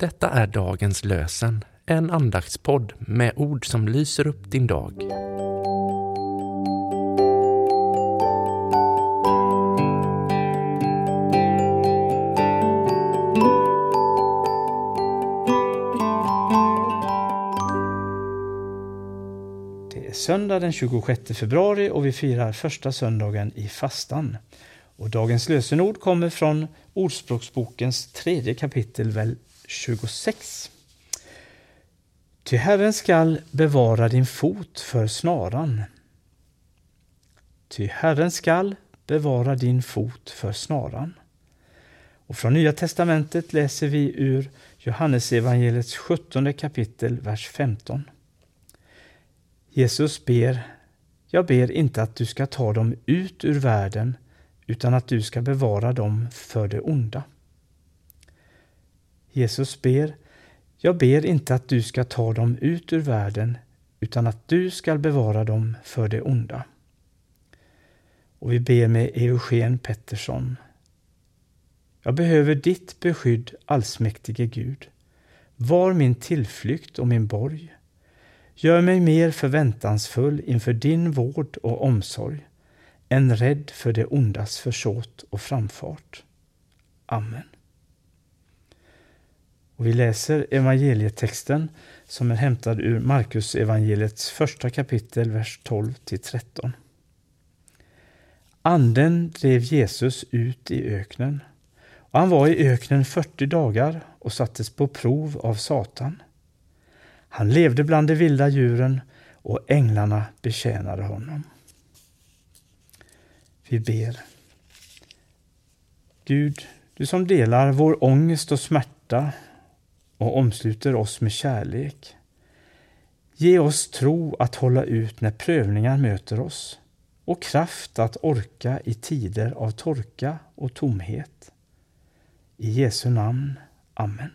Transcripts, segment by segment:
Detta är dagens lösen, en andaktspodd med ord som lyser upp din dag. Det är söndag den 26 februari och vi firar första söndagen i fastan. Och dagens lösenord kommer från Ordspråksbokens tredje kapitel, 26. Ty Herren skall bevara din fot för snaran. Ty Herren skall bevara din fot för snaran. Och från Nya testamentet läser vi ur Johannesevangeliets 17 kapitel, vers 15. Jesus ber, jag ber inte att du ska ta dem ut ur världen, utan att du ska bevara dem för det onda. Jesus ber, jag ber inte att du ska ta dem ut ur världen, utan att du ska bevara dem för det onda. Och vi ber med Eugen Pettersson. Jag behöver ditt beskydd, allsmäktige Gud. Var min tillflykt och min borg. Gör mig mer förväntansfull inför din vård och omsorg än rädd för det ondas försåt och framfart. Amen. Och vi läser evangelietexten som är hämtad ur Markus evangeliets första kapitel, vers 12 13. Anden drev Jesus ut i öknen och han var i öknen 40 dagar och sattes på prov av Satan. Han levde bland de vilda djuren och änglarna betjänade honom. Vi ber. Gud, du som delar vår ångest och smärta och omsluter oss med kärlek. Ge oss tro att hålla ut när prövningar möter oss och kraft att orka i tider av torka och tomhet. I Jesu namn. Amen.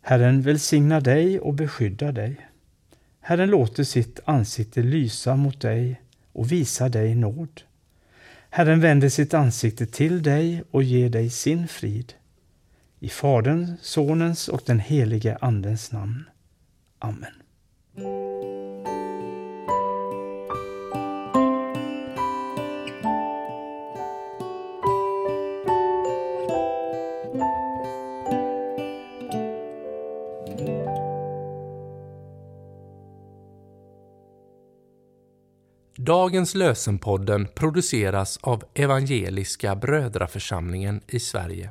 Herren välsignar dig och beskyddar dig. Herren låter sitt ansikte lysa mot dig och visar dig nåd. Herren vänder sitt ansikte till dig och ger dig sin frid. I Faderns, Sonens och den helige Andens namn. Amen. Dagens lösenpodden produceras av Evangeliska Brödraförsamlingen i Sverige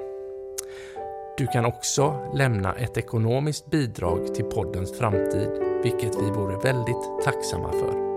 Du kan också lämna ett ekonomiskt bidrag till poddens framtid, vilket vi vore väldigt tacksamma för.